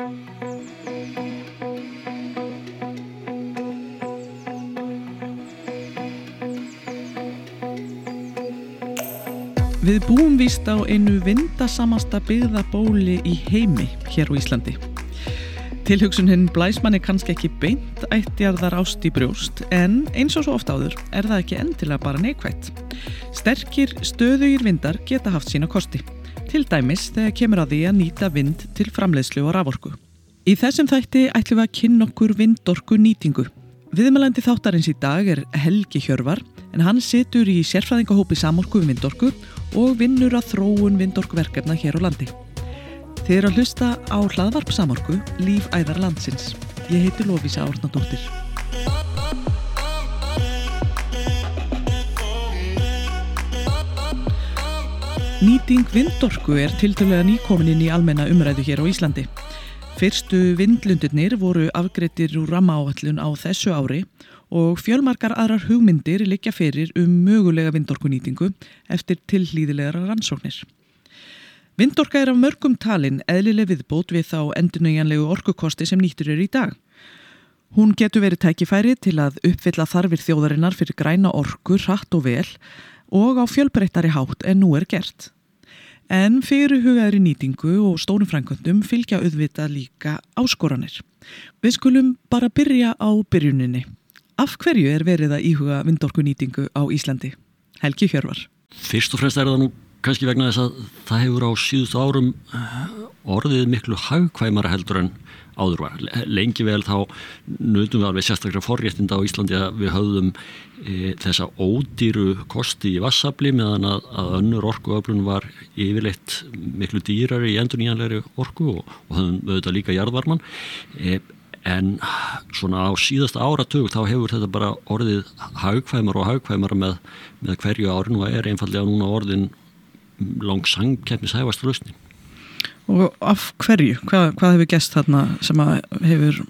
Við búum víst á einu vindasamasta byggðabóli í heimi hér á Íslandi. Tilhugsunin blæsmanni kannski ekki beint ættjarðar ást í brjóst en eins og svo oft áður er það ekki endilega bara neikvægt. Sterkir stöðugir vindar geta haft sína kosti. Til dæmis þegar kemur að því að nýta vind til framleiðslu og raforku. Í þessum þætti ætlum við að kynna okkur vindorku nýtingu. Viðmælandi þáttarins í dag er Helgi Hjörvar en hann situr í sérfræðingahópi samorku við vindorku og vinnur að þróun vindorkuverkefna hér á landi. Þið eru að hlusta á hlaðvarp samorku Líf æðar landsins. Ég heiti Lófísa Árnadóttir. Nýting vindorku er tiltölulega nýkomininn í almenna umræðu hér á Íslandi. Fyrstu vindlundurnir voru afgreittir úr rammaáallun á þessu ári og fjölmarkar aðrar hugmyndir liggja fyrir um mögulega vindorkunýtingu eftir tillýðilegar rannsóknir. Vindorka er af mörgum talin eðlileg viðbót við þá endurnögjanlegu orkukosti sem nýttur er í dag. Hún getur verið tækifæri til að uppfylla þarfir þjóðarinnar fyrir græna orku, hratt og vel og á fjölbreyttari hátt en nú er gert. En fyrir hugaðri nýtingu og stórum frænkvöndum fylgja auðvita líka áskoranir. Við skulum bara byrja á byrjuninni. Af hverju er verið að íhuga vindorku nýtingu á Íslandi? Helgi Hjörvar. Fyrst og fremst er það nú kannski vegna þess að það hefur á síðustu árum eh, orðið miklu hagkvæmara heldur en áður var. Lengi vel þá nutum við alveg sérstaklega forréttinda á Íslandi að við höfðum e, þessa ódýru kosti í vassabli meðan að, að önnur orkuöflun var yfirleitt miklu dýrari í endur nýjanlegri orku og, og höfðum auðvitað líka jarðvarman. E, en svona á síðasta áratug þá hefur þetta bara orðið haugkvæmar og haugkvæmar með, með hverju árin og er einfallega núna orðin langsangkeppnis hæfast lausnin. Og af hverju? Hvað, hvað hefur gæst þarna sem hefur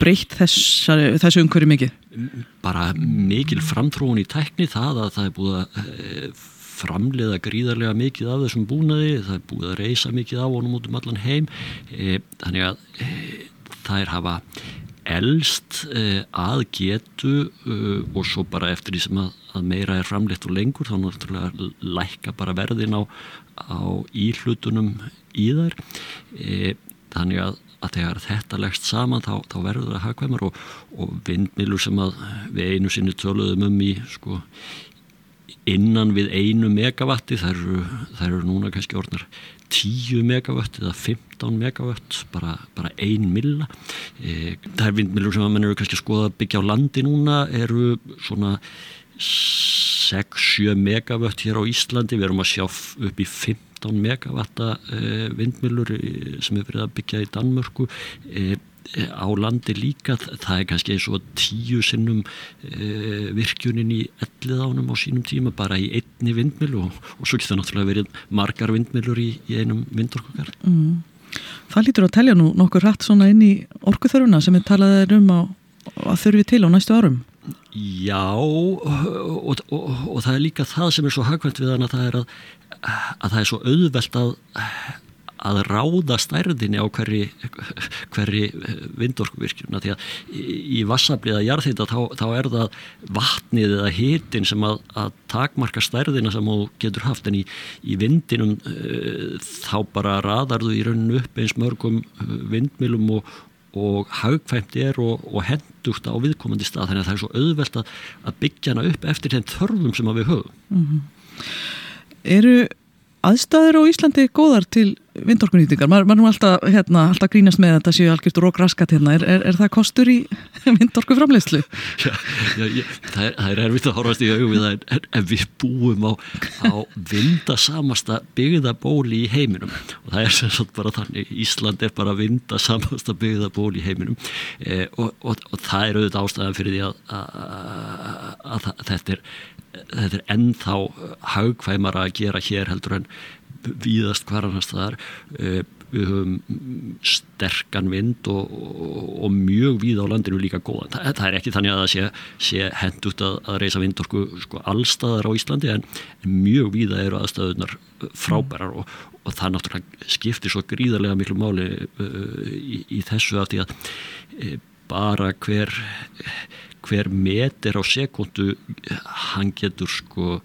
breytt þessu umhverju mikið? Bara mikil framtrúin í tekni það að það er búið að eh, framleiða gríðarlega mikið af þessum búnaði, það er búið að reysa mikið á honum út um allan heim eh, þannig að eh, það er hafa elst að getu og svo bara eftir því sem að meira er framleitt og lengur þá náttúrulega lækka bara verðin á, á íhlutunum í þær. E, þannig að, að þegar þetta leggst saman þá, þá verður það hagkvæmar og, og vindmilur sem við einu sinni töluðum um í sko innan við einu megavatti þær eru, þær eru núna kannski orðnar 10 megavatt eða 15 megavatt bara, bara ein milla. E, þær vindmilur sem að menn eru kannski að skoða byggja á landi núna eru svona 6-7 megavatt hér á Íslandi. Við erum að sjá upp í 15 15 megavatta eh, vindmjölur sem er verið að byggja í Danmörku. Eh, á landi líka, það er kannski eins og tíu sinnum virkjunin í ellið ánum á sínum tíma bara í einni vindmilu og, og svo getur það náttúrulega verið margar vindmilur í, í einum vindorkokar mm. Það lítur að telja nú nokkur rætt svona inn í orkuþörfuna sem við talaðum um að, að þurfi til á næstu árum Já og, og, og það er líka það sem er svo hagkvæmt við hann að það er að að það er svo auðvelt að að ráða stærðinni á hverri, hverri vindorkuvirkjuna því að í vassabliða jarðhýta þá, þá er það vatnið eða hýtin sem að, að takmarka stærðina sem þú getur haft. En í, í vindinum uh, þá bara raðar þú í rauninu upp eins mörgum eh, vindmilum og, og haugfæmt er og, og hendugt á viðkomandi stað þannig að það er svo auðvelt að byggja hana upp eftir þeim þörfum sem við höfum mm -hmm. Eru aðstæður á Íslandi góðar til vindorkunýtingar? Maður er alltaf, hérna, alltaf grínast með þetta séu algjört og rókraskat hérna. Er, er, er það kostur í vindorkuframleyslu? Já, já ég, það, er, er erfitt að horfast í það en, en við búum á, á vindasamasta byggðabóli í heiminum og það er sem sagt bara þannig Ísland er bara vindasamasta byggðabóli í heiminum eh, og, og, og það er auðvitað ástæðan fyrir því að, að, að, að þetta er þetta er ennþá haugkvæmara að gera hér heldur en víðast hvar annars það er við höfum sterkan vind og, og, og mjög víð á landinu líka góðan. Það, það er ekki þannig að það sé, sé hend út að, að reysa vindorku sko, allstaðar á Íslandi en mjög víða eru aðstæðunar frábærar og, og það náttúrulega skiptir svo gríðarlega miklu máli uh, í, í þessu af því að uh, bara hver hver meter á sekundu hann getur sko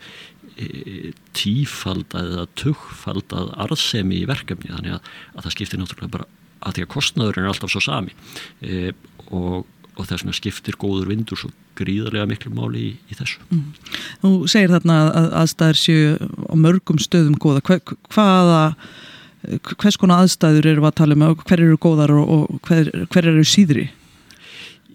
e, tífaldað eða tuggfaldað arðsemi í verkefni þannig að, að það skiptir náttúrulega bara að því að kostnaður er alltaf svo sami e, og, og þess vegna skiptir góður vindur svo gríðarlega miklu máli í, í þessu. Mm. Þú segir þarna að aðstæður séu á mörgum stöðum góða. Hver, hvaða hvers konar aðstæður eru að tala um hver eru góðar og, og hver, hver eru síðri?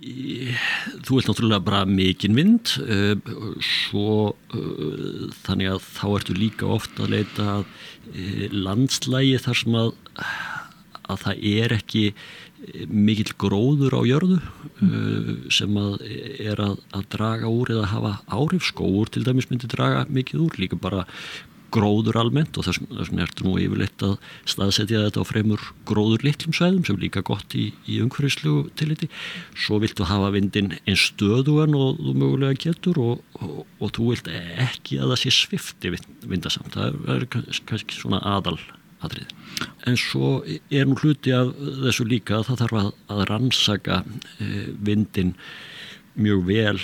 Þú vilt náttúrulega bara mikinn vind uh, svo uh, þannig að þá ertu líka ofta að leita uh, landslægi þar sem að, að það er ekki mikill gróður á jörðu sem að er að, að draga úr eða hafa áhrif. Skóur til dæmis myndi draga mikið úr líka bara gróður almennt og þess vegna ertu nú yfirleitt að staðsetja þetta á fremur gróður litlum sveðum sem líka gott í, í umhverfislu tiliti. Svo viltu hafa vindin einn stöðugan og þú mögulega getur og, og, og þú vilt ekki að það sé svifti vindasamt. Það er kannski svona aðal aðrið. En svo er nú hluti af þessu líka að það þarf að, að rannsaka eh, vindin mjög vel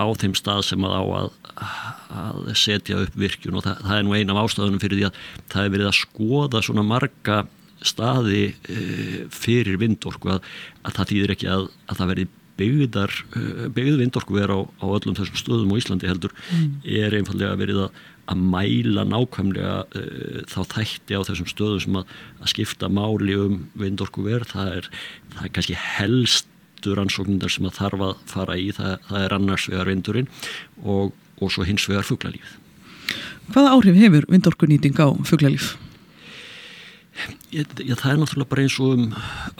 á þeim stað sem að á að, að setja upp virkjun. Og það, það er nú eina af ástafunum fyrir því að það er verið að skoða svona marga staði e, fyrir vindorku að, að það týðir ekki að, að það verið byggðar, e, byggð vindorku verið á, á öllum þessum stöðum á Íslandi heldur mm. er einfallega verið að að mæla nákvæmlega uh, þá þætti á þessum stöðum sem að, að skipta máli um vindorku verð það er, það er kannski helst helstu rannsóknindar sem að þarf að fara í. Það, það er annars vegar vindurinn og, og svo hins vegar fugglalífið. Hvaða áhrif hefur vindorkunýting á fugglalíf? Já, það er náttúrulega bara eins og um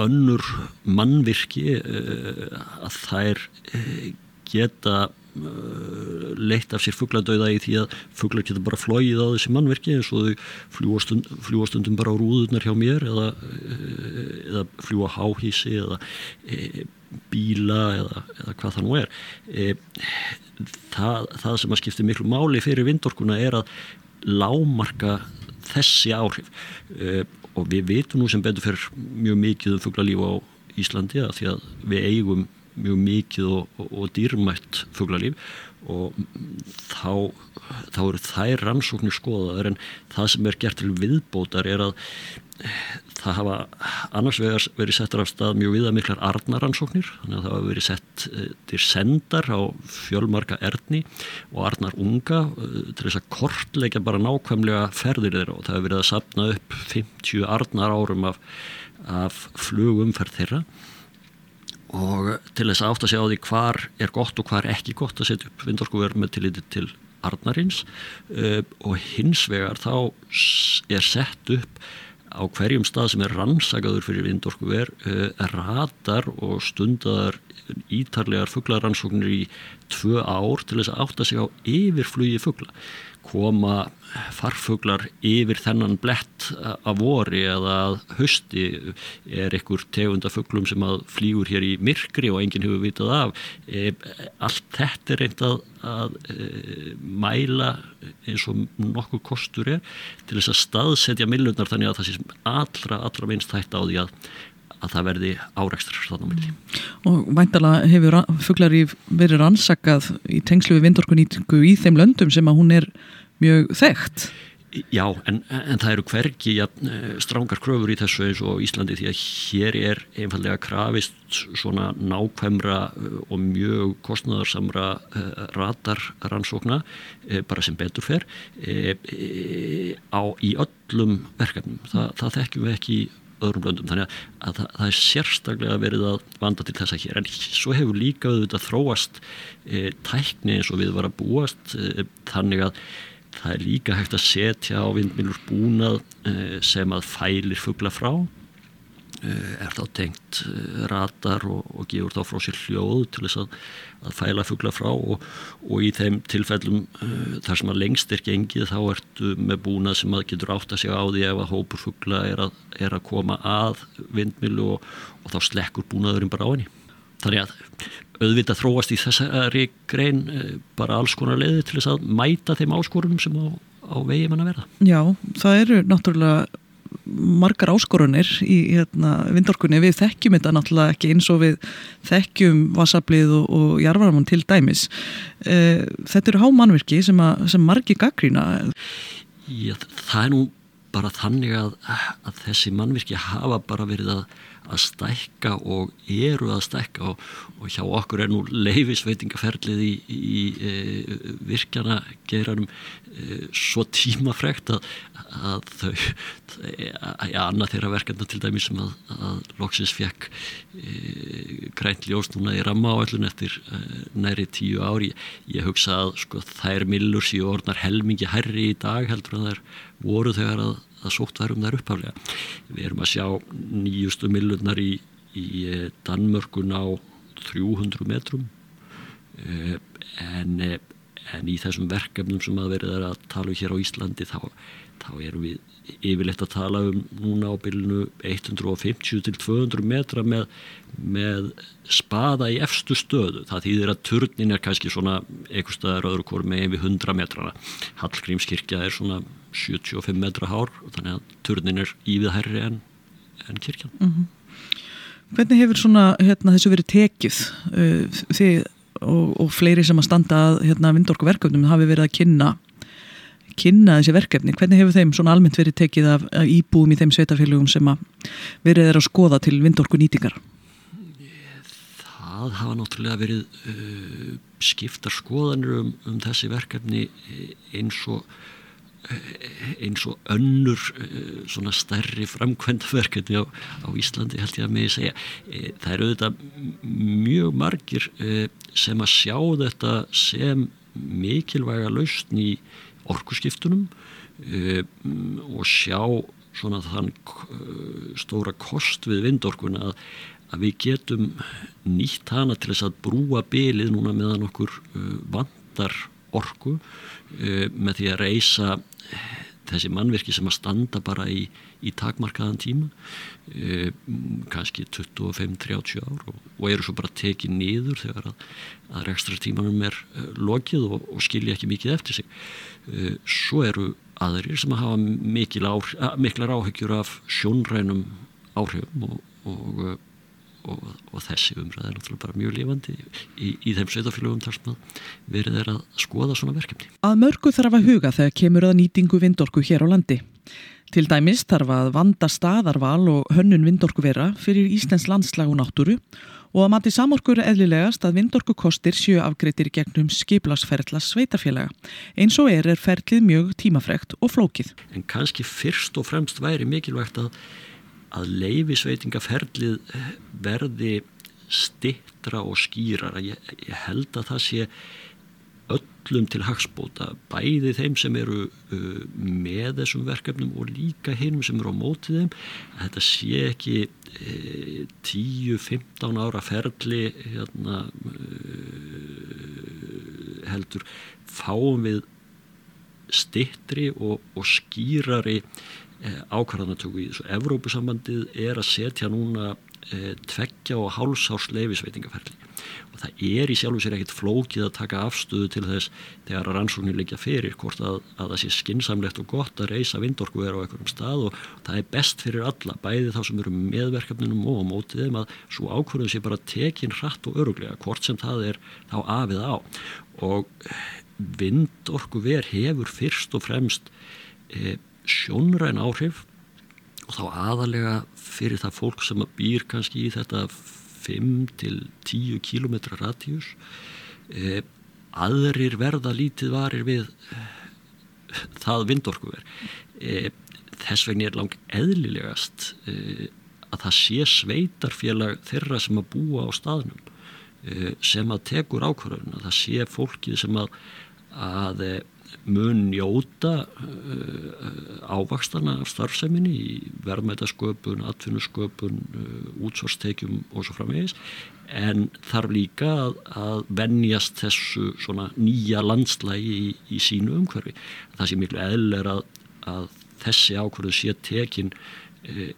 önnur mannvirki uh, að þær uh, geta uh, leitt af sér fuggladauða í því að fugglar geta bara flóið á þessi mannverki eins og þau fljúastundum bara á rúðunar hjá mér eða, eða fljúa háhísi eða bíla eða, eða hvað það nú er. E, það, það sem að skipta miklu máli fyrir vindorkuna er að lámarka þessi áhrif. E, og við vitum nú sem betur fyrir mjög mikið um fugglalíf á Íslandi að því að við eigum mjög mikið og, og, og dýrmætt fugglalíf og þá, þá eru þær rannsóknir skoðaðar en það sem er gert til viðbótar er að það hafa annars vegar verið settar af stað mjög viða miklar arnaransóknir þannig að það hafa verið sett eh, til sendar á fjölmarka erðni og arnar unga eh, til þess að kortleika bara nákvæmlega ferðir þeirra. Og það hefur verið að sapna upp 50 arnar árum af, af flugumferð þeirra. Og til þess að átt að segja á því hvar er gott og hvar ekki gott að setja upp vindorkuverð með tilliti til arnarins. Og hins vegar þá er sett upp á hverjum stað sem er rannsakaður fyrir vindorkuver uh, ratar og stundar ítarlegar fugglarannsóknir í tvö ár til þess að átta sig á yfirflugi fuggla koma farfuglar yfir þennan blett af vori eða að hösti er einhver tegunda fugglum sem að flýgur hér í myrkri og enginn hefur vitað af? E, allt þetta er reynd að, að e, mæla eins og nokkuð kostur er til þess að staðsetja millunar þannig að það sé allra, allra minnst þætt á því að að það verði áreikstur þannig að milli. Og væntala hefur fugglar í verið rannsakað í tengslu við vindorkunýtingu í þeim löndum sem að hún er mjög þekkt. Já, en, en það eru hverki ja, eh, strángar kröfur í þessu eins og Íslandi því að hér er einfallega krafist svona nákvæmra eh, og mjög kostnæðarsamra radarrannsókna uh, bara sem betur fer á, í öllum verkefnum. Þa, það þekkjum við ekki í öðrum löndum. Þannig að, að það, það er sérstaklega verið að vanda til þessa hér. En svo hefur líka auðvitað þróast e, tækni eins og við var að búast e, þannig að það er líka hægt að setja á vindmilur búnað e, sem að fælir fuggla frá er þá tengt radar og, og gefur þá frá sér hljóð til þess að, að fæla fuggla frá og, og í þeim tilfellum uh, þar sem að lengst er gengið þá ertu með búna sem að getur átt að segja á því ef að hópur fuggla er, er að koma að vindmilu og, og þá slekkur búnaðurinn bara á henni þannig að auðvitað þróast í þessari grein bara alls konar leiði til þess að mæta þeim áskorunum sem á, á vegi mann að verða. Já, það eru náttúrulega margar áskorunir í hérna, vindorkunni, við þekkjum þetta náttúrulega ekki eins og við þekkjum vasablið og, og jarvarmann til dæmis. E, þetta eru hámannverki sem, sem margi gaggrína Já, það er nú bara þannig að, að þessi mannverki hafa bara verið að að stækka og eru að stækka og, og hjá okkur er nú leifisveitingaferlið í, í e, virkjana geiranum e, svo tímafregt að, að þau ja, annað þeirra verkefna til dæmi sem að, að Loksis fekk e, grænt ljós núna í ramma áallun eftir e, næri tíu ári ég hugsa að sko, þær millur síu orðnar helmingi herri í dag heldur að þær voru þegar að að sótt værum þær upphaflega. Við erum að sjá nýjustu millunar í, í eh, Danmörkun á 300 metrum eh, en, eh, en í þessum verkefnum sem að verið að tala um hér á Íslandi þá, þá erum við yfirleitt að tala um núna á bylnu 150 til 200 metra með, með spaða í efstu stöðu. Það þýðir að turnin er kannski svona eitthvað staðar öðru kór með yfir 100 metrana. Hallgrímskirkja er svona 75 metra hár þannig að turnin er ívið herri en, en kirkjan. Mm -hmm. Hvernig hefur svona hérna, þessu verið tekið uh, þið og, og fleiri sem að standa hérna, vindorkuverkefnum hafi verið að kynna kynna þessi verkefni, hvernig hefur þeim svona almennt verið tekið af, af íbúum í þeim sveitafélugum sem að verið er að skoða til vindorku nýtingar? Það hafa náttúrulega verið uh, skiptar skoðanir um, um þessi verkefni eins og eins og önnur uh, svona stærri framkvæmdaverkefni á, á Íslandi held ég að mig segja. Það eru auðvitað mjög margir uh, sem að sjá þetta sem mikilvæga lausn í orkuskiptunum um, og sjá svona þann stóra kost við vindorkuna að, að við getum nýtt hana til þess að brúa bylið núna meðan okkur vandar orku uh, með því að reysa þessi mannverki sem að standa bara í, í takmarkaðan tíma e, kannski 25-30 ár og, og eru svo bara tekið niður þegar að, að rekstra tímanum er e, lokið og, og skilja ekki mikið eftir sig. E, svo eru aðrir sem að hafa miklar áhyggjur af sjónrænum áhrifum og, og og, og þessi umræð er náttúrulega bara mjög lifandi í, í þeim sveitafélögum þar sem verið er að skoða svona verkefni. Að mörgu þarf að huga þegar kemur að nýtingu vindorku hér á landi. Til dæmis þarf að vanda staðarval og hönnun vindorku vera fyrir Íslands landslag og náttúru og að mati samorkur eðlilegast að vindorku kostir sjö afgreitir gegnum skiplagsferðla sveitafélaga. Eins og er er ferlið mjög tímafregt og flókið. En kannski fyrst og fremst væri mikilvægt að að leifisveitingaferlið eh, verði stittra og skýrar ég, ég held að það sé öllum til hagsbóta bæði þeim sem eru uh, með þessum verkefnum og líka hinn sem eru á mótið þeim. Að þetta sé ekki uh, 10-15 ára ferli hérna, uh, heldur fáum við stittri og, og skýrari Eh, ákvarðanatöku í þessu. Evrópusambandið er að setja núna e, tveggja og hálsárs leifisveitingaferli og það er í sjálfu sér ekkit flókið að taka afstöðu til þess þegar rannsóknir liggja fyrir hvort að, að það sé skinsamlegt og gott að reysa vindorku er á einhverjum stað og það er best fyrir alla, bæði þá sem eru meðverkefninum og á mótið þeim að svo ákvörðum sé bara tekin hratt og öruglega hvort sem það er þá afið á og vindorku ver hefur fyrst og fremst e, sjónræn áhrif og þá aðalega fyrir það fólk sem býr kannski í þetta 5 til 10 km radíus eh, aðrir verða lítið varir við eh, það vindorkuver. Eh, þess vegna er lang eðlilegast eh, að það sé sveitarfélag þeirra sem að búa á staðnum sem að tekur ákvarðun að það sé fólkið sem að, að mun njóta uh, ávakstana af starfseminni í verðmætasköpun, atvinnusköpun, uh, útsvarstekjum og svo framvegis en þarf líka að, að vennjast þessu svona nýja landslægi í, í sínu umhverfi. Það sé miklu eðler að, að þessi ákvörðu sé tekin uh,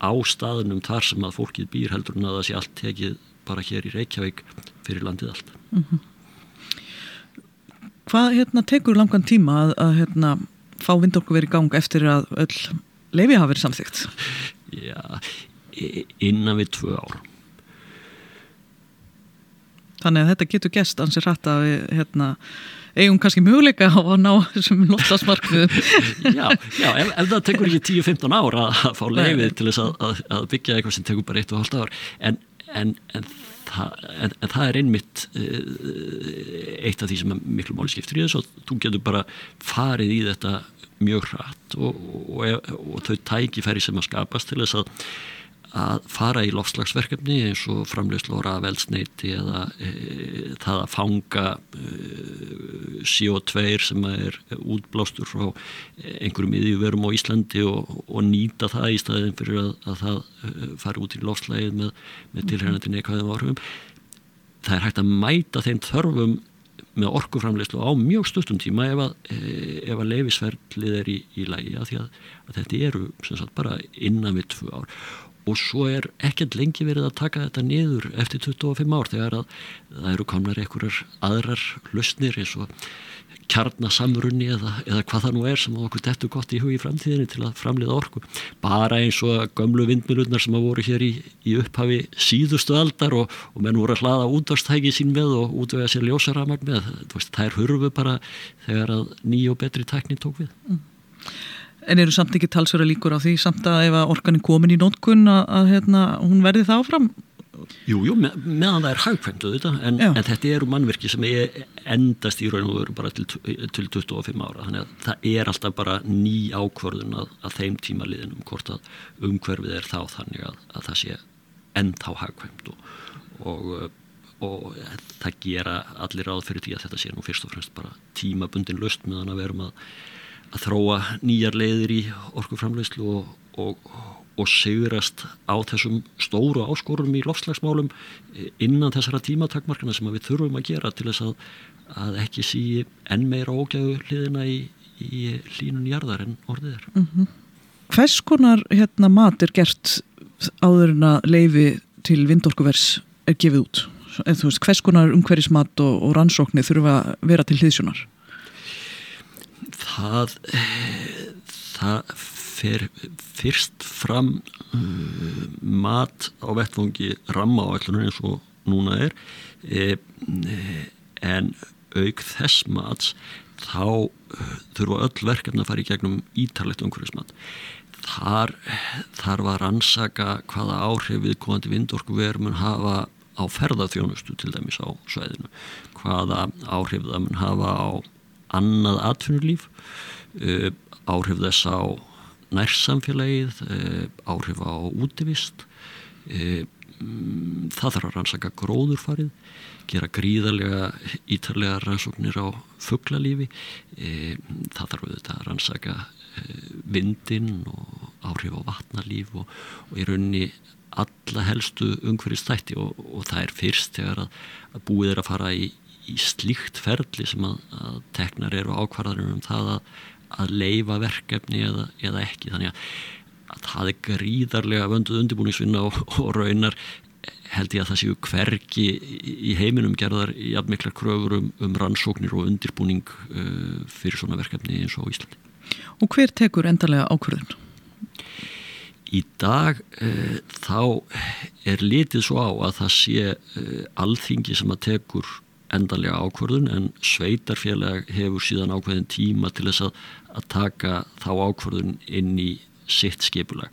á staðunum þar sem að fólkið býr heldur en að það sé allt tekið bara hér í Reykjavík fyrir landið allt. Mm -hmm. Hvað hérna, tekur langan tíma að, að hérna, fá vindorku verið í gang eftir að öll lefi hafa verið samþygt? Já, innan við tvö ár. Þannig að þetta getur gæst ansið rætt að við hérna, eigum kannski möguleika á að ná þessum loftasmarkmiðum. já, já ef, ef það tekur ekki 10-15 ár að, að fá lefið til þess að, að byggja eitthvað sem tekur bara 1,5 ár en, en, en það, en, en það er einmitt uh, eitt af því sem miklu máli skiptur í þess að þú getur bara farið í þetta mjög hratt og, og, og, og þau tækifæri sem að skapast til þess að að fara í lofslagsverkefni eins og framleyslóra veldsneiti eða e, það að fanga e, CO2 sem er útblástur frá einhverjum yðjúverum á Íslandi og, og nýta það í staðin fyrir að, að það e, fari út í lofslægið með, með tilhengandi neikvæðum áhrifum. Það er hægt að mæta þeim þörfum með orkuframleyslu á mjög stuttum tíma ef að, e, að leifisverðlið er í, í lægi að, að þetta eru sagt, bara innan við tvö ár og svo er ekkert lengi verið að taka þetta niður eftir 25 ár þegar að það eru komnar einhverjar aðrar lusnir eins og kjarnasamrunni eða, eða hvað það nú er sem okkur dettur gott í hugi framtíðinni til að framliða orku. Bara eins og gömlu vindmilurnar sem að voru hér í, í upphafi síðustu aldar og, og menn voru að hlaða útvarstæki sín með og útvega sér ljósaramag með. Það er hurfu bara þegar að nýju og betri tækni tók við. Mm. En eru samt ekki talsverða líkur á því samt að ef að orkan er komin í nótkunn að, að hérna, hún verði það áfram? Jú, jú, með, meðan það er hagkvæmduð þetta, en, en þetta eru mannverki sem er endast í raun og veru bara til, til 25 ára, þannig að það er alltaf bara ný ákvörðun að, að þeim tíma liðinum hvort að umhverfið er þá þannig að, að það sé enda á hagkvæmdu og, og, og það gera allir ráð fyrir því að þetta sé nú fyrst og fremst bara tímabundin löst meðan að verum að að þróa nýjar leiðir í orkuframleyslu og, og, og sigurast á þessum stóru áskorum í lofslagsmálum innan þessara tímatakmarkana sem við þurfum að gera til þess að, að ekki sí enn meira ógæðu hliðina í, í hlínun jarðar en orðið er. Mm -hmm. Hvers konar hérna, mat er gert áður en að leifi til vindorkuvers er gefið út? Veist, hvers konar umhverjismat og, og rannsóknir þurfa að vera til hlýðsjónar? Það það fer fyrst fram uh, mat á vettfangi ramma á allur eins og núna er. E, en auk þess mats þá þurfa öll verkefni að fara í gegnum ítarlegt umhverfismat. Þar, þar var ansaka hvaða áhrif við komandi vindorku verðum hafa á ferðarþjónustu til dæmis á sveðinu hvaða áhrif það mun hafa á annað atvinnulíf uh, áhrif þess á nærsamfélagið uh, áhrif á útivist uh, það þarf að rannsaka gróðurfarið gera gríðarlega ítarlega rannsóknir á fugglalífi það þarf auðvitað að rannsaka vindin og áhrif á vatnalíf og, og í rauninni alla helstu umhverjastætti og, og það er fyrst þegar að, að búið er að fara í, í slíkt ferli sem að, að teknar eru ákvarðanum um það að, að leifa verkefni eða, eða ekki þannig að, að það er gríðarlega vönduð undirbúningsvinna og, og raunar held ég að það séu hverki í heiminum gerðar í afmiklar kröfur um, um rannsóknir og undirbúning uh, fyrir svona verkefni eins og Íslandi. Og hver tekur endarlega ákvarðun? Í dag uh, þá er litið svo á að það sé uh, alþingi sem að tekur endanlega ákvörðun en sveitarfélag hefur síðan ákveðin tíma til þess að, að taka þá ákvörðun inn í sitt skipulag.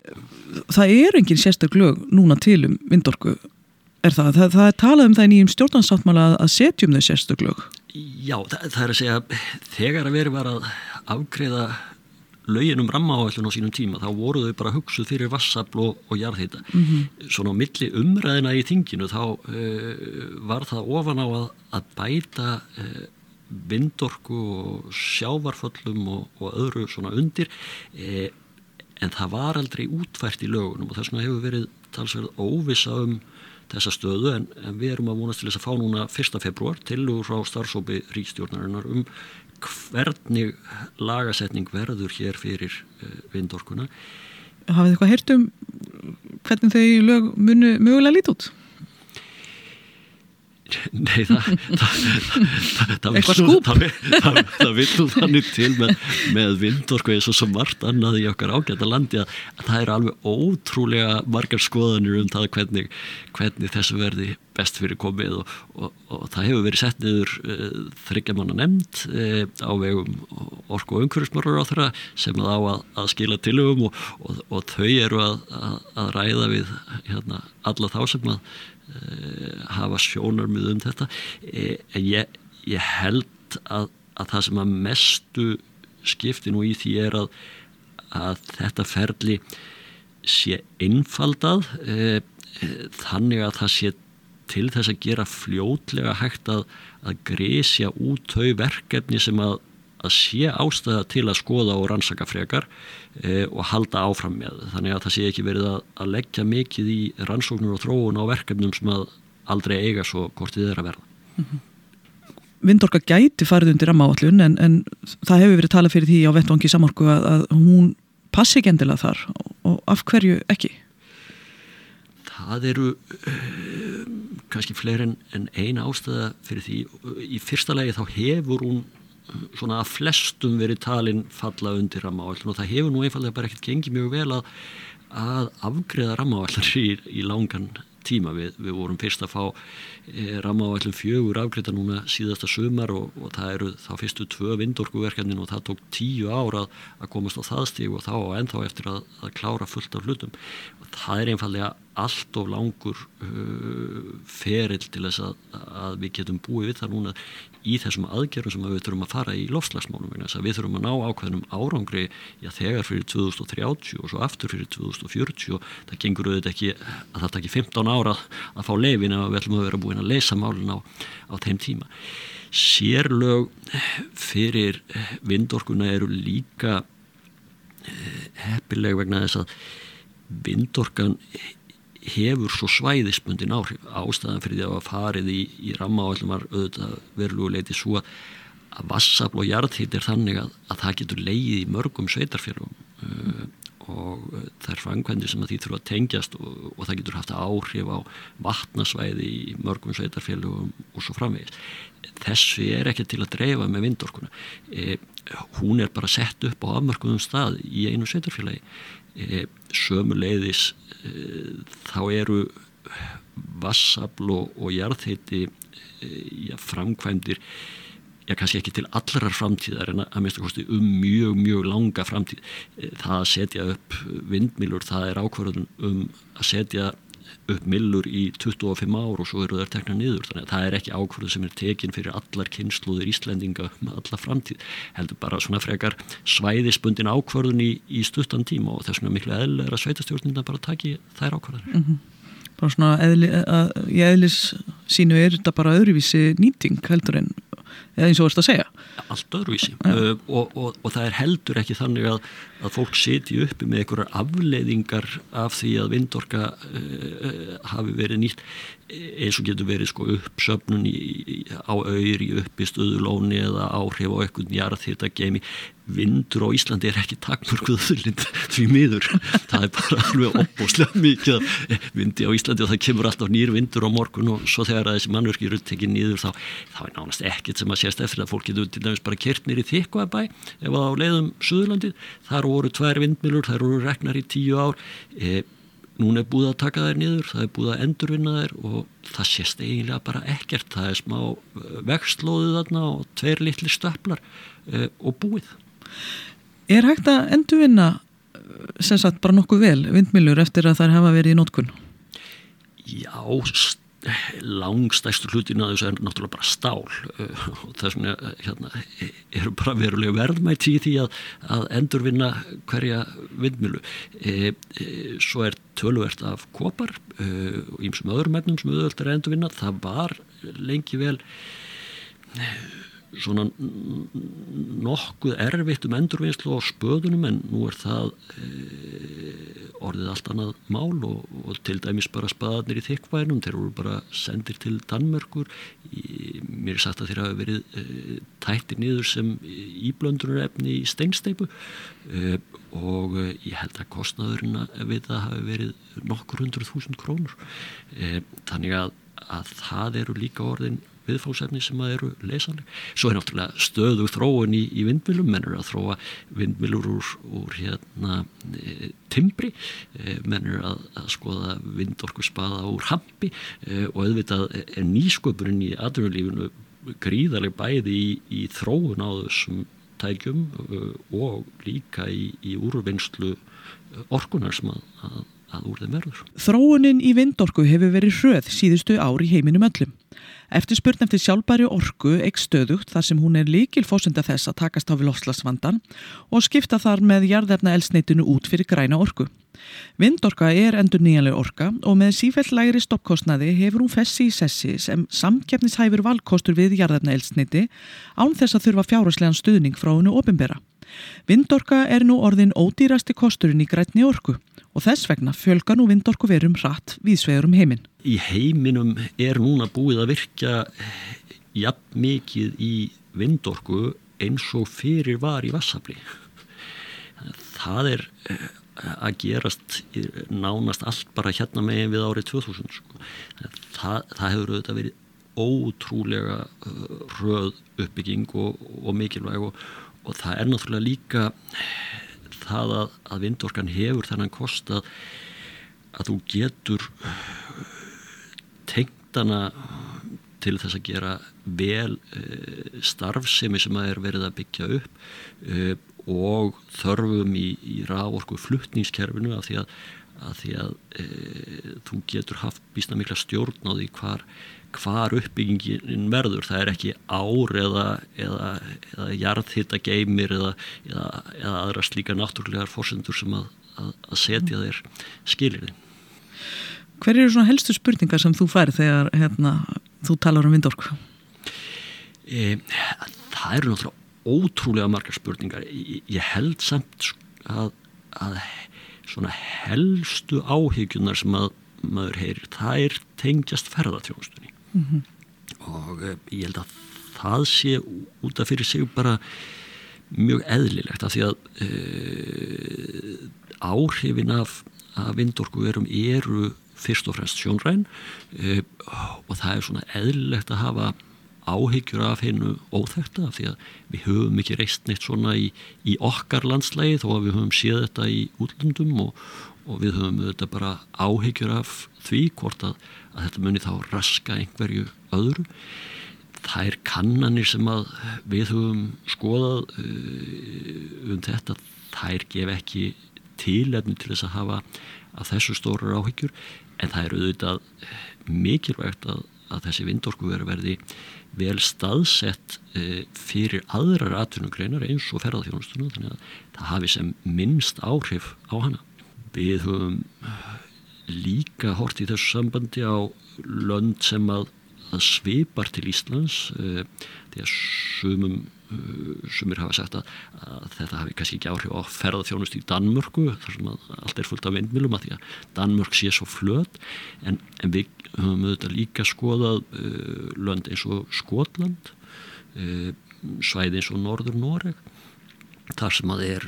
Það er engin sérstak lög núna til um vindorku er það? Það, það er talað um það í nýjum stjórnansáttmála að setjum þau sérstak lög. Já, það, það er að segja þegar að veri var að afgreða lögin um rammaáallun á sínum tíma þá voru þau bara hugsuð fyrir vassabl og, jarðhýta. Mm -hmm. Svona milli umræðina í þinginu þá uh, var það ofan á að, að bæta uh, vindorku og sjávarföllum og, og öðru svona undir e, en það var aldrei útvært í lögunum og þess vegna hefur verið talsverð óvisa um þessa stöðu en, en við erum að vonast til þess að fá núna 1. februar til og frá starfsópi ríkstjórnarinnar um hvernig lagasetning verður hér fyrir uh, vindorkuna Hafið þið eitthvað heyrt um hvernig þau lög munu mögulega lít út? Nei, það eitthvað skúp. það vil þannig til með, með vindorku eins og svo margt annað í okkar ágæta landi að, að það er alveg ótrúlega margar skoðanir um það hvernig, hvernig þessu verði best fyrir komið og, og, og það hefur verið sett niður uh, þryggjamanna nefnd uh, á vegum orku og umhverfismörur á þeirra sem að á að, að skila tilögum og, og þau eru að, að ræða við hérna, alla þá sem að Eh, hafa sjónarmið um þetta. Eh, en ég, ég held að, að það sem að mestu skipti nú í því er að, að þetta ferli sé einfaldað e, e, þannig að það sé til þess að gera fljótlega hægt að, að grísja út þau verkefni sem að að sé ástæða til að skoða og rannsaka frekar e, og halda áfram með. Þannig að það sé ekki verið að, að leggja mikið í rannsóknur og þróun á verkefnum sem að aldrei eiga svo hvort þið er að verða. Mm -hmm. Vindorka gæti farið undir rammaáallun en, en það hefur verið talað fyrir því á vettvangi samorku að, að hún passi ekki endilega þar og af hverju ekki? Það eru uh, kannski fleiri en, en eina ástæða fyrir því. Í fyrsta legi þá hefur hún svona að flestum verið talin falla undir rammaáallin og það hefur nú einfallega bara ekkert gengið mjög vel að, að afgreða rammaáallar í, í langan tíma. Við, við vorum fyrst að fá e, rammaáallin fjögur afgreita núna síðasta sumar og, og það eru þá fyrstu tvö vindorkuverkefnin og það tók tíu ára að, að komast á það stíg og þá og ennþá eftir að, að klára fullt af hlutum. Og það er einfallega allt of langur uh, ferill til þess að við getum búið við það núna í þessum aðgerðum sem við þurfum að fara í lofslagsmálum við þurfum að ná ákveðnum árangri já, þegar fyrir 2030 og svo aftur fyrir 2040 það gengur auðvitað ekki að það takki 15 ára að fá leifin að við ætlum að vera búin að leysa málun á, á þeim tíma. Sérlög fyrir vindorkuna eru líka eh, heppileg vegna þess að vindorkan hefur svo svæðisbundin áhrif ástæðan fyrir því að það farið í, í rammaáallum var auðvitað verluleiti svo að vassafl og jarðhitt er þannig að, að það getur leið í mörgum sveitarfélagum uh, og uh, það er fangvendir sem að því þurfa að tengjast og, og það getur haft áhrif á vatnasvæði í mörgum sveitarfélagum og svo framvegis. Þessu er ekki til að dreifa með vindorkuna. E, hún er bara sett upp á afmörkuðum stað í einu sveitarfélagi sömuleiðis e, þá eru vassabl og, jarðheiti e, framkvæmdir já kannski ekki til allarar framtíðar en að mista kosti um mjög mjög langa framtíð. Það að setja upp vindmilur það er ákvarðun um að setja upp millur í 25 ár og svo eru þær tekna niður. Þannig að það er ekki ákvörðu sem er tekin fyrir allar kynsluður Íslendinga með um alla framtíð. Heldur bara svona frekar svæðisbundin ákvörðun í, í stuttan tíma og þess vegna miklu eðl er að sveitastjórnina bara taki þær ákvörðanir mm -hmm. Bara svona eðli, að, í eðlis sínu er þetta bara öðruvísi nýting heldur en eins og vorst að segja. Allt öðruvísi. Uh, og, og, og það er heldur ekki þannig að, að fólk seti uppi með einhverjar afleiðingar af því að vindorka uh, hafi verið nýtt. Eins og getur verið sko uppsöfnun í, í, á auðri uppi stöðulóni eða áhrif á eitthvað njarð þetta gemi vindur á Íslandi er ekki takmörkuðuðlind því miður, það er bara alveg opbúslega mikið vindi á Íslandi og það kemur alltaf nýr vindur á morgun og svo þegar þessi mannverki eru tekið nýður þá, þá er nánast ekkert sem að sést eftir að fólk getur til dæmis bara kert nýri þykkuabæ ef á leiðum Suðurlandi, þar voru tvær vindmilur, þar voru regnar í tíu ár. E, núna er búið að taka þær nýður, það er búið að endurvinna þær og það sést eiginlega bara ekkert. Það er smá vextlóðu þarna og tveir litli stöflar e, og búið. Er hægt að endurvinna sem sagt bara nokkuð vel vindmilur eftir að þær hafa verið í nótkunn? Já, langstæstu hlutin að þessu er náttúrulega bara stál. Uh, og þess vegna uh, hérna, eru bara verulega verðmætt í því að, að endurvinna hverja vindmilu e, e, svo er tölvert af kopar e, og ímsum öðrum megnum sem auðvöld er að endurvinna. Það var lengi vel svona nokkuð erfitt um endurvinnslu á spöðunum en nú er það orðið allt annað mál og, og til dæmis bara spaðarnir í þykvænum, þeir eru bara sendir til Danmörkur í, mér er sagt að þeir hafa verið e, tættir niður sem íblöndunarefni í steinsteipu e, og ég held að kostnaðurinn við það hafi verið nokkur hundruð þúsund krónur. Þannig að, að það eru líka orðin viðfóksefni sem eru leysanleg. Svo er náttúrulega stöðu þróun í, í vindmilum, menn eru að þróa vindmilur úr, úr hérna, e, timbri, e, menn eru að, að skoða vindorku spaða úr hampi e, og auðvitað er nýsköpurinn í aðrunulífinu gríðarlega bæði í, í þróun á þessum tækjum e, og líka í, í úrvinnslu orkunar sem að, að, að úr þeim verður. Þróunin í vindorku hefur verið hröð síðustu ár í heiminum öllum. Eftirspurn eftir sjálfbæri orku ekki stöðugt þar sem hún er líkil fósunda þess að takast á við lofslagsvandan og skipta þar með jarðefna elsneitinu út fyrir græna orku. Vindorka er endur nýjanlega orka og með sífell lægri stoppkostnaði hefur hún fessi í sessi sem samkeppnishæfur valkostur við jarðefna elsneiti án þess að þurfa fjáraslegan stuðning frá hennu ofinbera. Vindorka er nú orðin ódýrasti kosturinn í grætni orku og þess vegna fjölga nú vindorku verum hratt viðsvegurum heiminn. Í heiminum er núna búið að virka jafn mikið í vindorku eins og fyrir var í vassafli. Það er eh, að gerast nánast allt bara hérna megin við árið 2000. Sko. Það, það hefur auðvitað verið ótrúlega uh, röð uppbygging og, og mikilvæg og, og það er náttúrulega líka það að, að vindorkan hefur þannig kost að, að þú getur tengdana til þess að gera vel uh, starfsemi sem að er verið að byggja upp uh, og þörfum í, í rávorku fluttningskerfinu af því að, að, því að uh, þú getur haft bísna mikla stjórn á því hvar hvar uppbyggingin verður. Það er ekki ár eða, eða, eða jarðhitta geymir eða, eða aðra slíka náttúrulegar fórsendur sem að, að setja þeir skilir Hver eru svona helstu spurningar sem þú fær þegar hérna, þú talar um vindorku? E, það eru náttúrulega ótrúlega margar spurningar. Ég, ég held samt að, að svona helstu áhyggjunar sem að maður heyrir, það er tengjast ferðartjónustunni mm -hmm. og uh, ég held að það sé út af fyrir sig bara mjög eðlilegt af því að uh, áhrifin af, af vindorku verum eru fyrst og fremst sjónræn uh, og það er svona eðlilegt að hafa áhyggjur af hennu óþekta því að við höfum ekki reist neitt svona í, í okkar landslægi þó að við höfum séð þetta í útlundum og, og við höfum þetta bara áhyggjur af því hvort að, að þetta muni þá raska einhverju öðru. Það er kannanir sem að við höfum skoðað uh, um þetta þær gef ekki tilefni til þess að hafa að þessu stórar áhyggjur en það er auðvitað mikilvægt að, að þessi vindorku verði vel staðsett uh, fyrir aðrar atvinnugreinar eins og ferðarþjónustuna þannig að það hafi sem minnst áhrif á hana. Við höfum líka hort í þessu sambandi á lönd sem að, að svipar til Íslands uh, því að sumum uh, sumir hafa sagt að, að þetta hafi kannski ekki áhrif á ferðarþjónust í Danmörku þar sem allt er fullt af vindmilum að því að Danmörk sé svo flöt. En, en við höfum auðvitað líka skoðað uh, lönd eins og Skotland svæði eins og Norður Noreg þar sem að er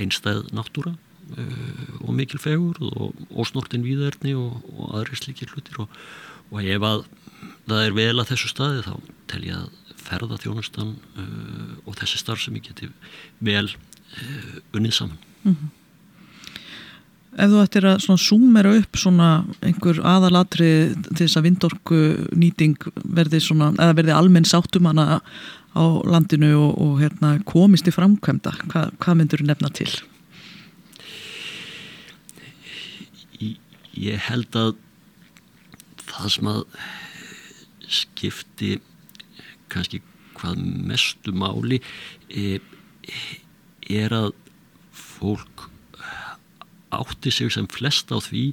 einstæð náttúra uh, og mikil fegur og ósnortin výðarni og, og aðri slikir hlutir. Og, og ef að það er vel að þessu staði þá tel ég að ferða þjónustan uh, og þessi starf sem ég geti vel uh, unnið saman mm -hmm. Ef þú ættir að súmera upp svona einhver aðalatri til þess að vindorku nýting verði verði almenn sáttum hana á landinu og, og hérna, komist í framkvæmda, Hva, hvað myndur þú nefna til? ég held að það sem að skipti kannski hvað mestu máli e, er að fólk átti sig sem flest á því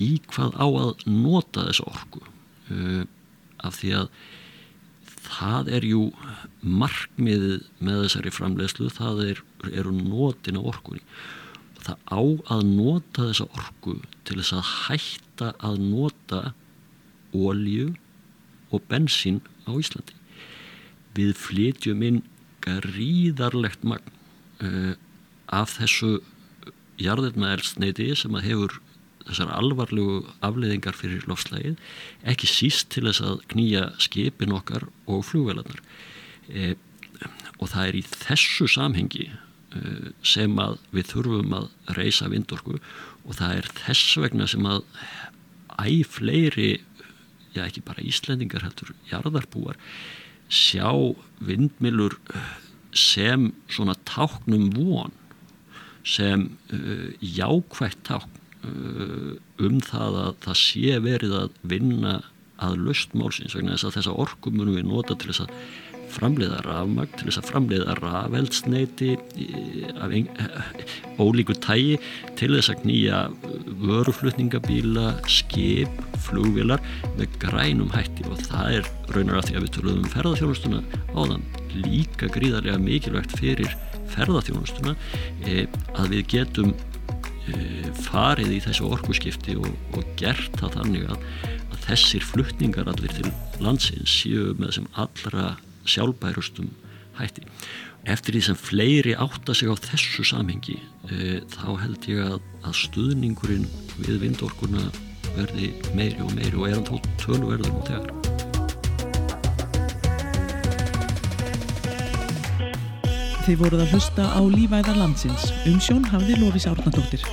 í hvað á að nota þessu orku. E, af því að það er jú markmiðið með þessari framleiðslu það er, eru nótin á orkunni. Það á að nota þessa orku til þess að hætta að nota ólju og bensín á Íslandi við flytjum inn gríðarlegt magn uh, af þessu jarðirnaelsneiti sem að hefur þessar alvarlegu afleiðingar fyrir lofslægið, ekki síst til þess að knýja skipin okkar og flugvelarnar e, og það er í þessu samhengi e, sem að við þurfum að reysa vindorku og það er þess vegna sem að æg fleiri já ekki bara Íslendingar heldur jarðarbúar sjá vindmilur sem svona táknum von sem uh, jákvægt tákn uh, um það að það sé verið að vinna að löst málsins vegna þess að þessa orku munum við nota til þess að framleiða rafmagn, til þess að framleiða rafveldsneiti af ólíku tægi til þess að knýja vöruflutningabíla, skip, flugvilar með grænum hætti. Og það er raunar að því að við töluðum um ferðarþjónustuna áðan. Líka gríðarlega mikilvægt fyrir ferðarþjónustuna e, að við getum e, farið í þessu orkuskipti og, og gert það þannig að, að þessir flutningar allir til landsins séu með sem allra sjálfbærustum hætti. Eftir því sem fleiri átta sig á þessu samhengi e, þá held ég að, að stuðningurinn við vindorkuna verði meiri og meiri og er hann tó tölverður nú þegar. Þið voruð að hlusta á lífæðar landsins. Um sjón hafði Lófís Árnardóttir.